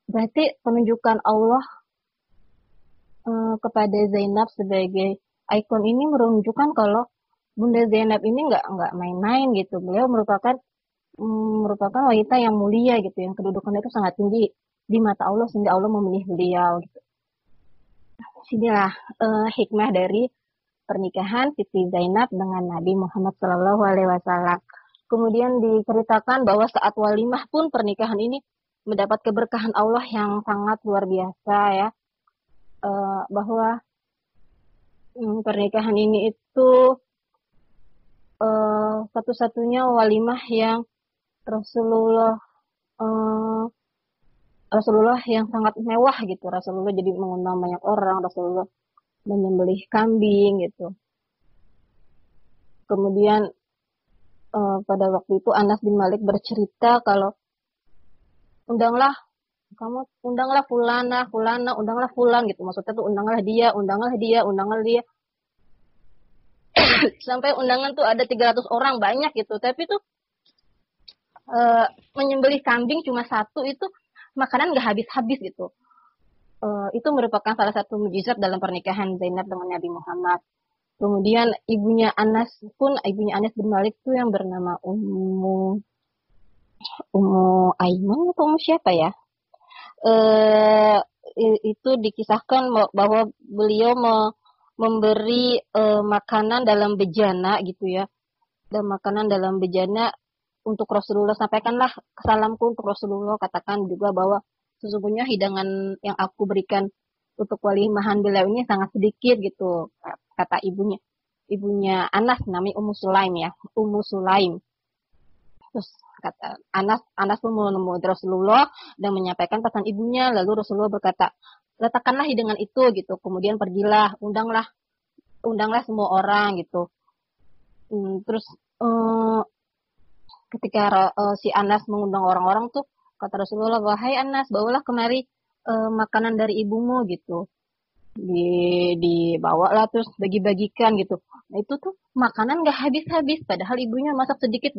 berarti penunjukan Allah uh, kepada Zainab sebagai ikon ini menunjukkan kalau Bunda Zainab ini nggak nggak main-main gitu. Beliau merupakan um, merupakan wanita yang mulia gitu, yang kedudukannya itu sangat tinggi di mata Allah sehingga Allah memilih beliau gitu. Sinilah uh, hikmah dari pernikahan Siti Zainab dengan Nabi Muhammad Shallallahu Alaihi Wasallam. Kemudian diceritakan bahwa saat walimah pun pernikahan ini mendapat keberkahan Allah yang sangat luar biasa ya uh, bahwa um, pernikahan ini itu uh, satu-satunya walimah yang Rasulullah uh, Rasulullah yang sangat mewah gitu. Rasulullah jadi mengundang banyak orang. Rasulullah menyembelih kambing gitu. kemudian uh, pada waktu itu Anas bin Malik bercerita kalau undanglah kamu undanglah fulana, fulana, undanglah fulan gitu. Maksudnya tuh undanglah dia, undanglah dia, undanglah dia. *coughs* Sampai undangan tuh ada 300 orang banyak gitu. Tapi tuh uh, menyembelih kambing cuma satu itu makanan gak habis-habis gitu. Uh, itu merupakan salah satu mujizat dalam pernikahan Zainab dengan Nabi Muhammad. Kemudian ibunya Anas pun, ibunya Anas bin Malik tuh yang bernama Ummu Ummu Aiman atau Ummu siapa ya? Eh itu dikisahkan bahwa beliau me memberi eh, makanan dalam bejana gitu ya. Dan makanan dalam bejana untuk Rasulullah sampaikanlah. Salamku untuk Rasulullah katakan juga bahwa sesungguhnya hidangan yang aku berikan untuk walimahan beliau ini sangat sedikit gitu kata ibunya. Ibunya Anas namanya Ummu Sulaim ya Ummu Sulaim. Terus kata Anas Anas pun menemui Rasulullah dan menyampaikan pesan ibunya. Lalu Rasulullah berkata letakkanlah hidangan itu gitu. Kemudian pergilah undanglah undanglah semua orang gitu. Hmm, terus uh, ketika uh, si Anas mengundang orang-orang tuh kata Rasulullah wahai Anas bawalah kemari uh, makanan dari ibumu gitu di dibawa lah terus bagi-bagikan gitu. Nah, itu tuh makanan gak habis-habis padahal ibunya masak sedikit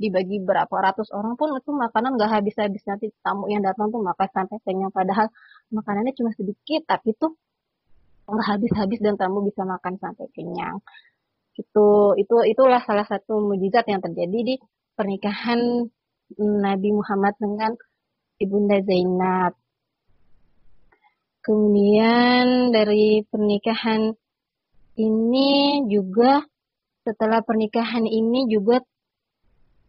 dibagi berapa ratus orang pun itu makanan gak habis-habis nanti tamu yang datang tuh makan sampai kenyang padahal makanannya cuma sedikit tapi tuh nggak habis-habis dan tamu bisa makan sampai kenyang. Itu itu itulah salah satu mujizat yang terjadi di pernikahan Nabi Muhammad dengan Ibunda Zainab. Kemudian dari pernikahan ini juga setelah pernikahan ini juga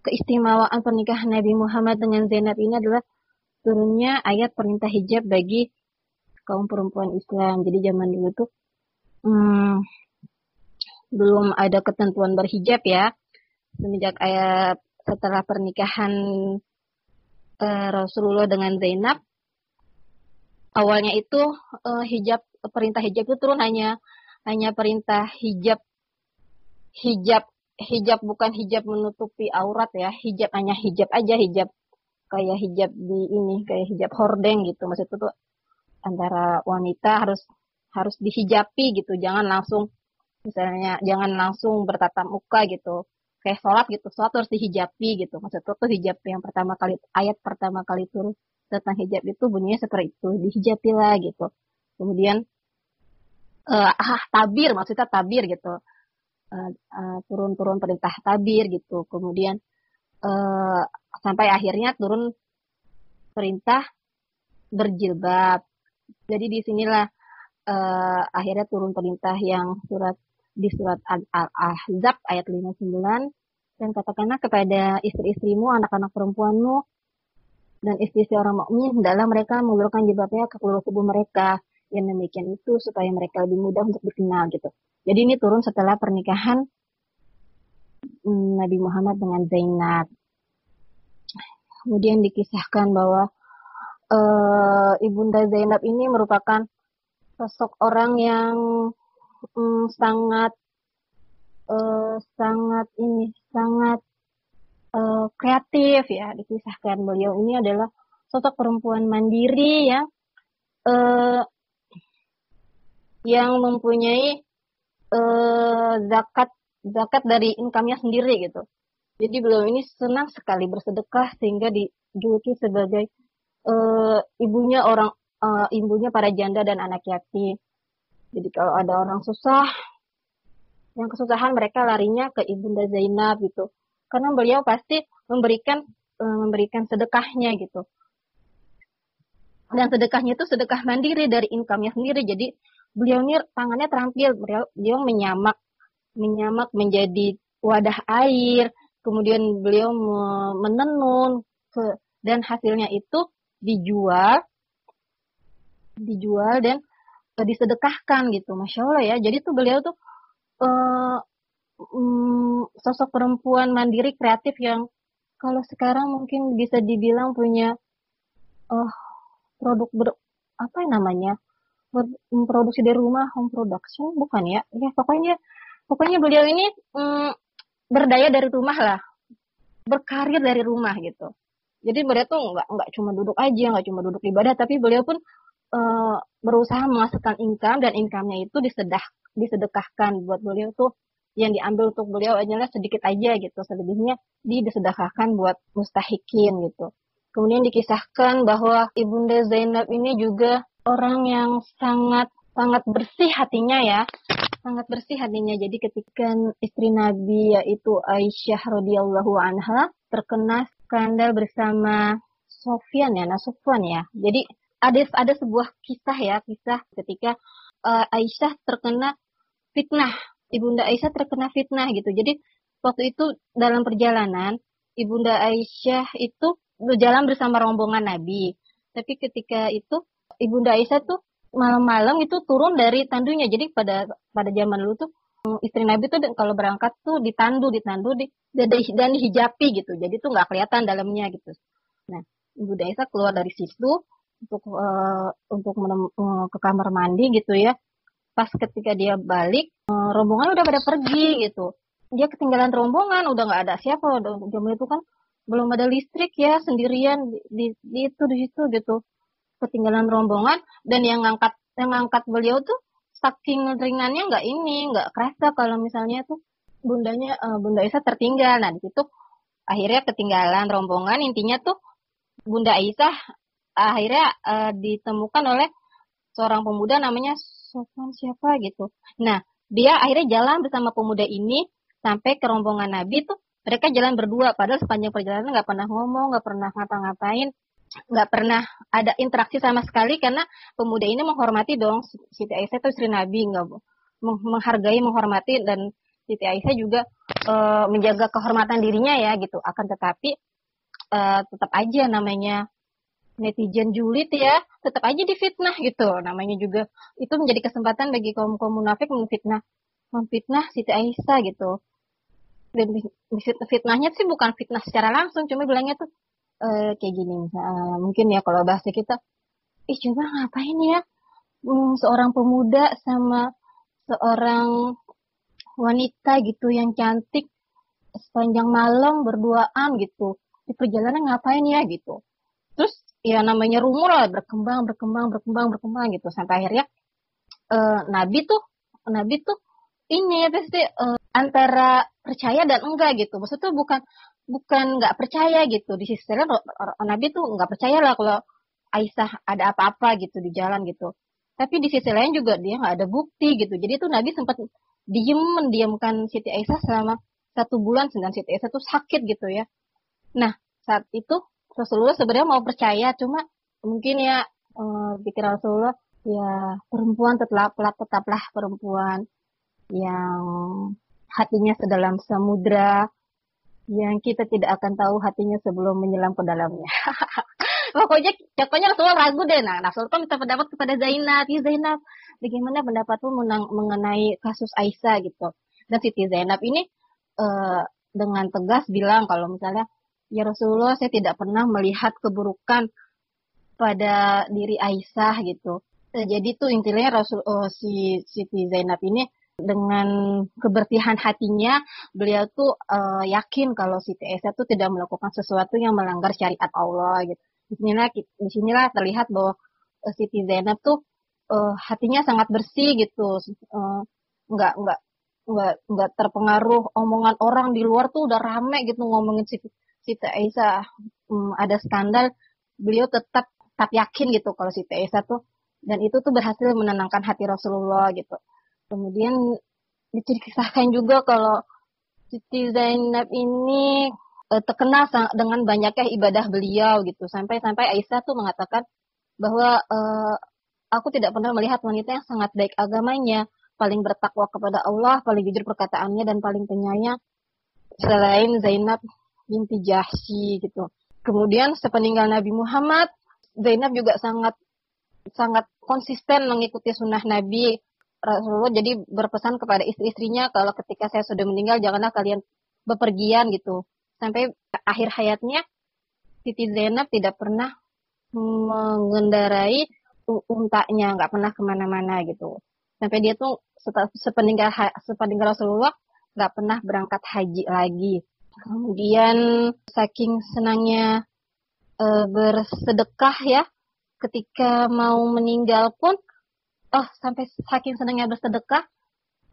keistimewaan pernikahan Nabi Muhammad dengan Zainab ini adalah turunnya ayat perintah hijab bagi kaum perempuan Islam. Jadi zaman dulu tuh hmm, belum ada ketentuan berhijab ya. Semenjak ayat setelah pernikahan uh, Rasulullah dengan Zainab awalnya itu uh, hijab perintah hijab itu turun hanya hanya perintah hijab hijab hijab bukan hijab menutupi aurat ya hijab hanya hijab aja hijab kayak hijab di ini kayak hijab hordeng gitu. Maksudnya tuh antara wanita harus harus dihijapi gitu jangan langsung misalnya jangan langsung bertatap muka gitu. Kayak sholat gitu sholat harus dihijapi gitu. Maksudnya tuh hijab yang pertama kali ayat pertama kali turun tentang hijab itu bunyinya seperti itu dihijapilah gitu. Kemudian uh, ah tabir maksudnya tabir gitu. Uh, uh, turun-turun perintah tabir gitu. Kemudian uh, sampai akhirnya turun perintah berjilbab. Jadi di sinilah uh, akhirnya turun perintah yang surat di surat Al-Ahzab ayat 59 dan katakanlah kepada istri-istrimu, anak-anak perempuanmu, dan istri-istri orang mukmin hendaklah mereka mengulurkan jilbabnya ke seluruh tubuh mereka. Yang demikian itu supaya mereka lebih mudah untuk dikenal gitu. Jadi ini turun setelah pernikahan mm, Nabi Muhammad dengan Zainab. Kemudian dikisahkan bahwa uh, ibunda Zainab ini merupakan sosok orang yang um, sangat uh, sangat ini sangat uh, kreatif ya dikisahkan beliau ini adalah sosok perempuan mandiri yang uh, yang mempunyai uh, zakat zakat dari income-nya sendiri gitu. Jadi beliau ini senang sekali bersedekah sehingga dijuluki sebagai uh, ibunya orang uh, ibunya para janda dan anak yatim. Jadi kalau ada orang susah, yang kesusahan mereka larinya ke ibunda Zainab gitu karena beliau pasti memberikan uh, memberikan sedekahnya gitu. Dan sedekahnya itu sedekah mandiri dari income-nya sendiri. Jadi beliau ini tangannya terampil. Beliau, beliau menyamak menyamak menjadi wadah air. Kemudian beliau menenun dan hasilnya itu dijual dijual dan uh, disedekahkan gitu. Masya allah ya. Jadi tuh beliau tuh uh, um, sosok perempuan mandiri kreatif yang kalau sekarang mungkin bisa dibilang punya uh, produk ber, apa yang namanya memproduksi dari rumah home production bukan ya? Ya pokoknya pokoknya beliau ini um, berdaya dari rumah lah, berkarir dari rumah gitu. Jadi beliau tuh nggak nggak cuma duduk aja, nggak cuma duduk ibadah, tapi beliau pun uh, berusaha menghasilkan income dan income-nya itu disedah disedekahkan buat beliau tuh yang diambil untuk beliau adalah sedikit aja gitu, selebihnya disedekahkan buat mustahikin gitu. Kemudian dikisahkan bahwa Ibunda Zainab ini juga orang yang sangat sangat bersih hatinya ya, sangat bersih hatinya. Jadi ketika istri Nabi yaitu Aisyah radhiyallahu anha terkena skandal bersama Sofyan ya, Nasufwan ya. Jadi ada ada sebuah kisah ya, kisah ketika uh, Aisyah terkena fitnah Ibunda Aisyah terkena fitnah gitu. Jadi waktu itu dalam perjalanan Ibunda Aisyah itu berjalan bersama rombongan Nabi. Tapi ketika itu Ibunda Aisyah tuh malam-malam itu turun dari tandunya. Jadi pada pada zaman dulu tuh mm, istri Nabi tuh kalau berangkat tuh ditandu, ditandu di dan dihijapi gitu. Jadi tuh nggak kelihatan dalamnya gitu. Nah, Ibunda Aisyah keluar dari situ untuk uh, untuk uh, ke kamar mandi gitu ya pas ketika dia balik eh, rombongan udah pada pergi gitu. Dia ketinggalan rombongan udah nggak ada siapa. Udah jam itu kan belum ada listrik ya sendirian di, di itu di situ gitu. Ketinggalan rombongan dan yang ngangkat yang ngangkat beliau tuh saking ringannya nggak ini nggak kerasa kalau misalnya tuh bundanya uh, bunda Aisyah tertinggal. Nah di situ akhirnya ketinggalan rombongan. Intinya tuh bunda Aisyah akhirnya uh, ditemukan oleh seorang pemuda namanya Sofwan siapa gitu. Nah, dia akhirnya jalan bersama pemuda ini sampai ke rombongan Nabi tuh mereka jalan berdua padahal sepanjang perjalanan nggak pernah ngomong nggak pernah ngapa-ngapain nggak pernah ada interaksi sama sekali karena pemuda ini menghormati dong Siti Aisyah itu istri Nabi nggak menghargai menghormati dan Siti Aisyah juga e, menjaga kehormatan dirinya ya gitu akan tetapi e, tetap aja namanya netizen julid ya tetap aja difitnah gitu. Namanya juga itu menjadi kesempatan bagi kaum kaum munafik memfitnah memfitnah Siti Aisyah gitu. Dan fitnahnya sih bukan fitnah secara langsung cuma bilangnya tuh uh, kayak gini uh, mungkin ya kalau bahasa kita ih coba ngapain ya hmm, seorang pemuda sama seorang wanita gitu yang cantik sepanjang malam berduaan gitu di perjalanan ngapain ya? gitu. Terus ya namanya rumor lah berkembang berkembang berkembang berkembang gitu. Sampai akhirnya uh, Nabi tuh Nabi tuh ini ya pasti uh, antara percaya dan enggak gitu. Maksudnya bukan bukan nggak percaya gitu. Di sisi lain Nabi tuh nggak percaya lah kalau Aisyah ada apa-apa gitu di jalan gitu. Tapi di sisi lain juga dia nggak ada bukti gitu. Jadi tuh Nabi sempat diem mendiamkan Siti Aisyah selama satu bulan sedang Siti Aisyah tuh sakit gitu ya. Nah saat itu Rasulullah sebenarnya mau percaya cuma mungkin ya uh, pikir Rasulullah ya perempuan tetaplah tetaplah perempuan yang hatinya sedalam samudra yang kita tidak akan tahu hatinya sebelum menyelam ke dalamnya. *laughs* pokoknya pokoknya Rasulullah ragu deh. Nah, Rasulullah minta pendapat kepada Zainab. Ya Zainab, bagaimana pendapatmu mengenai kasus Aisyah gitu. Dan Siti Zainab ini uh, dengan tegas bilang kalau misalnya Ya Rasulullah, saya tidak pernah melihat keburukan pada diri Aisyah gitu. Eh, jadi tuh intinya Rasul oh, si Siti Zainab ini dengan kebersihan hatinya beliau tuh uh, yakin kalau Siti Aisyah tuh tidak melakukan sesuatu yang melanggar syariat Allah gitu. Di sinilah di sinilah terlihat bahwa uh, Siti Zainab tuh uh, hatinya sangat bersih gitu. Uh, nggak nggak nggak nggak terpengaruh omongan orang di luar tuh udah rame gitu ngomongin Siti Siti Aisyah um, ada skandal, beliau tetap tetap yakin gitu kalau Siti Aisyah tuh dan itu tuh berhasil menenangkan hati Rasulullah gitu. Kemudian diceritakan juga kalau Siti Zainab ini uh, terkenal dengan banyaknya ibadah beliau gitu. Sampai-sampai Aisyah tuh mengatakan bahwa uh, aku tidak pernah melihat wanita yang sangat baik agamanya, paling bertakwa kepada Allah, paling jujur perkataannya dan paling penyayang selain Zainab binti Jahsy gitu. Kemudian sepeninggal Nabi Muhammad, Zainab juga sangat sangat konsisten mengikuti sunnah Nabi Rasulullah jadi berpesan kepada istri-istrinya kalau ketika saya sudah meninggal janganlah kalian bepergian gitu. Sampai akhir hayatnya Siti Zainab tidak pernah mengendarai untanya, nggak pernah ke mana-mana gitu. Sampai dia tuh sepeninggal sepeninggal Rasulullah nggak pernah berangkat haji lagi. Kemudian saking senangnya e, bersedekah ya, ketika mau meninggal pun, oh sampai saking senangnya bersedekah,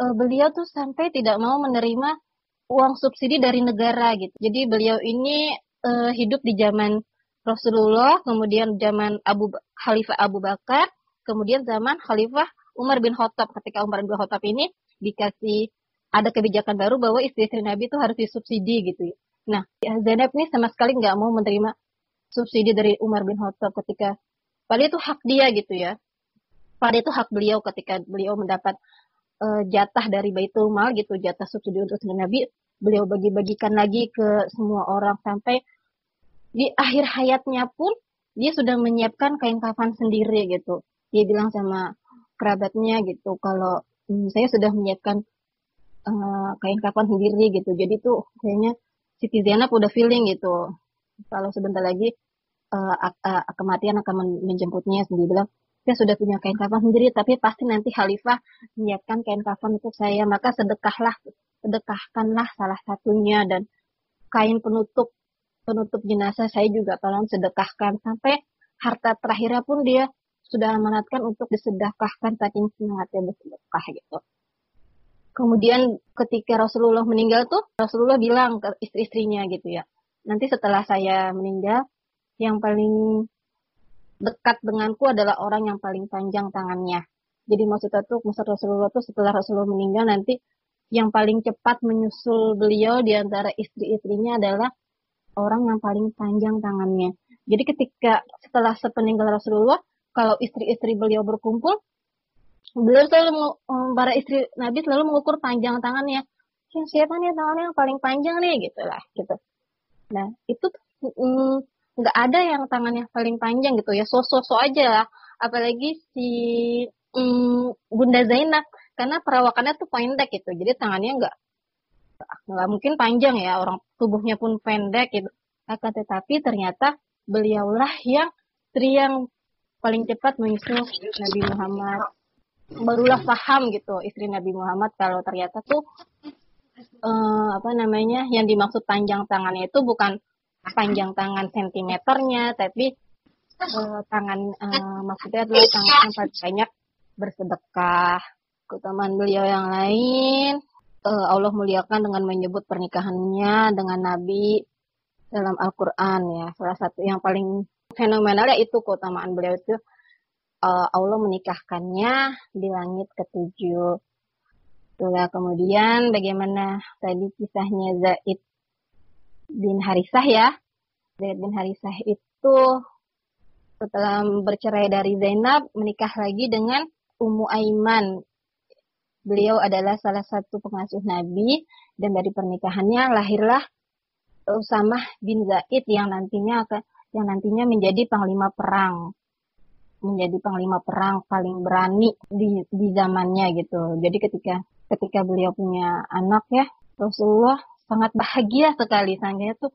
e, beliau tuh sampai tidak mau menerima uang subsidi dari negara gitu. Jadi beliau ini e, hidup di zaman Rasulullah, kemudian zaman Abu Khalifah Abu Bakar, kemudian zaman Khalifah Umar bin Khattab. Ketika Umar bin Khattab ini dikasih ada kebijakan baru bahwa istri-istri Nabi itu harus disubsidi gitu ya. Nah, Zainab ini sama sekali nggak mau menerima subsidi dari Umar bin Khattab ketika pada itu hak dia gitu ya. Pada itu hak beliau ketika beliau mendapat uh, jatah dari Baitul Mal gitu, jatah subsidi untuk Nabi, beliau bagi-bagikan lagi ke semua orang sampai di akhir hayatnya pun dia sudah menyiapkan kain kafan sendiri gitu. Dia bilang sama kerabatnya gitu kalau hmm, saya sudah menyiapkan kain kafan sendiri gitu. Jadi tuh kayaknya Siti Zainab udah feeling gitu. Kalau sebentar lagi uh, uh, kematian akan menjemputnya sendiri bilang saya sudah punya kain kafan sendiri tapi pasti nanti khalifah menyiapkan kain kafan untuk saya maka sedekahlah sedekahkanlah salah satunya dan kain penutup penutup jenazah saya juga tolong sedekahkan sampai harta terakhirnya pun dia sudah amanatkan untuk disedekahkan saking semangatnya bersedekah gitu. Kemudian ketika Rasulullah meninggal tuh Rasulullah bilang ke istri-istrinya gitu ya. Nanti setelah saya meninggal yang paling dekat denganku adalah orang yang paling panjang tangannya. Jadi maksudnya tuh maksud Rasulullah tuh setelah Rasulullah meninggal nanti yang paling cepat menyusul beliau di antara istri-istrinya adalah orang yang paling panjang tangannya. Jadi ketika setelah sepeninggal Rasulullah, kalau istri-istri beliau berkumpul, beliau selalu um, para istri Nabi selalu mengukur panjang tangannya. Ya, siapa nih tangannya yang paling panjang nih? Gitu lah gitu. Nah itu nggak mm, ada yang tangannya paling panjang gitu ya, so-so-so aja lah. Apalagi si mm, Bunda Zainab. Karena perawakannya tuh pendek gitu, jadi tangannya nggak nggak mungkin panjang ya. Orang tubuhnya pun pendek gitu. Akan tetapi ternyata beliaulah yang istri yang paling cepat menyusul Nabi Muhammad barulah paham gitu istri Nabi Muhammad kalau ternyata tuh uh, apa namanya yang dimaksud panjang tangannya itu bukan panjang tangan sentimeternya tapi uh, tangan uh, maksudnya adalah tangan yang paling banyak bersedekah keutamaan beliau yang lain uh, Allah muliakan dengan menyebut pernikahannya dengan Nabi dalam Al-Quran ya. Salah satu yang paling fenomenal ya itu keutamaan beliau itu uh, Allah menikahkannya di langit ketujuh. Itulah kemudian bagaimana tadi kisahnya Zaid bin Harisah ya. Zaid bin Harisah itu setelah bercerai dari Zainab menikah lagi dengan Ummu Aiman Beliau adalah salah satu pengasuh Nabi dan dari pernikahannya lahirlah Usamah bin Zaid yang nantinya akan yang nantinya menjadi panglima perang menjadi panglima perang paling berani di di zamannya gitu. Jadi ketika ketika beliau punya anak ya Rasulullah sangat bahagia sekali sangkanya tuh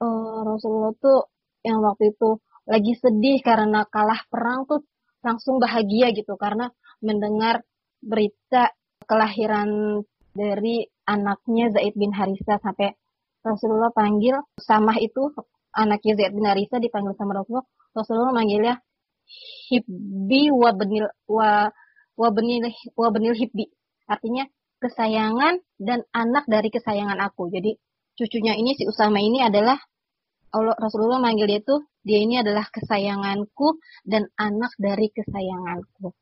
uh, Rasulullah tuh yang waktu itu lagi sedih karena kalah perang tuh langsung bahagia gitu karena mendengar berita kelahiran dari anaknya Zaid bin Harisa sampai Rasulullah panggil Samah itu anaknya Zaid bin Harisa dipanggil sama Rasulullah. Rasulullah manggilnya Hibbi wa benil wa wa benil wa benil Hibbi. Artinya kesayangan dan anak dari kesayangan aku. Jadi cucunya ini si Usama ini adalah Allah Rasulullah manggil dia itu dia ini adalah kesayanganku dan anak dari kesayanganku.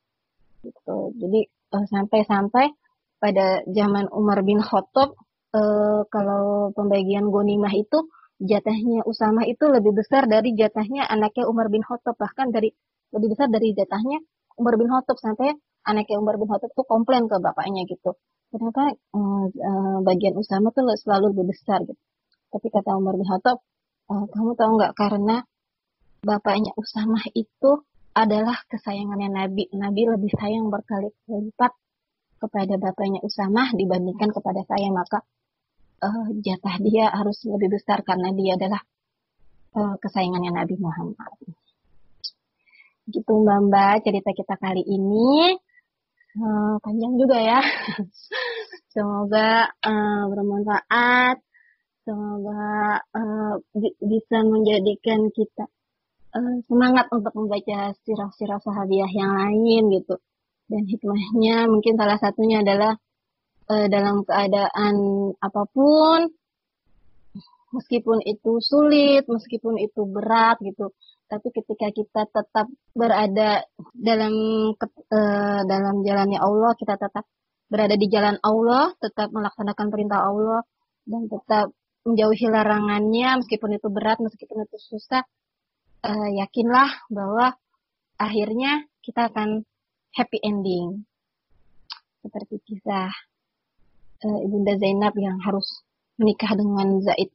Gitu. Jadi uh, sampai-sampai pada zaman Umar bin Khattab uh, kalau pembagian gonimah itu jatahnya Usama itu lebih besar dari jatahnya anaknya Umar bin Khattab bahkan dari lebih besar dari jatahnya Umar bin Khattab sampai anaknya Umar bin Khattab tuh komplain ke bapaknya gitu uh, uh, bagian Usama tuh selalu lebih besar gitu tapi kata Umar bin Khattab uh, kamu tahu nggak karena bapaknya Usama itu adalah kesayangannya Nabi. Nabi lebih sayang berkali-kali lipat kepada bapaknya Usamah dibandingkan kepada saya. Maka uh, jatah dia harus lebih besar karena dia adalah kesayangannya Nabi Muhammad. Gitu Mbak Mbak cerita kita kali ini. Uh, panjang juga ya. *laughs* Semoga uh, bermanfaat. Semoga uh, bisa menjadikan kita uh, semangat untuk membaca sirah-sirah sahabiah yang lain gitu. Dan hikmahnya mungkin salah satunya adalah uh, dalam keadaan apa pun, meskipun itu sulit, meskipun itu berat gitu, tapi ketika kita tetap berada dalam uh, dalam jalannya Allah, kita tetap berada di jalan Allah, tetap melaksanakan perintah Allah, dan tetap menjauhi larangannya, meskipun itu berat, meskipun itu susah, uh, yakinlah bahwa akhirnya kita akan happy ending. Seperti kisah uh, Ibunda Zainab yang harus menikah dengan Zaid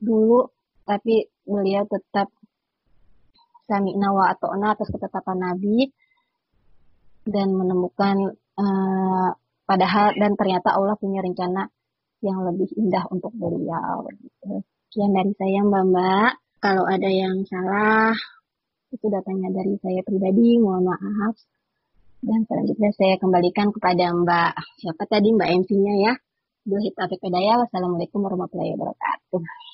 dulu, tapi beliau tetap sami nawa atau ona atas ketetapan Nabi dan menemukan uh, padahal dan ternyata Allah punya rencana yang lebih indah untuk beliau. Sekian dari saya Mbak Mbak. Kalau ada yang salah itu datanya dari saya pribadi, mohon maaf. Dan selanjutnya saya kembalikan kepada Mbak siapa tadi Mbak MC-nya ya. Dua Hitafiq Wassalamualaikum warahmatullahi wabarakatuh.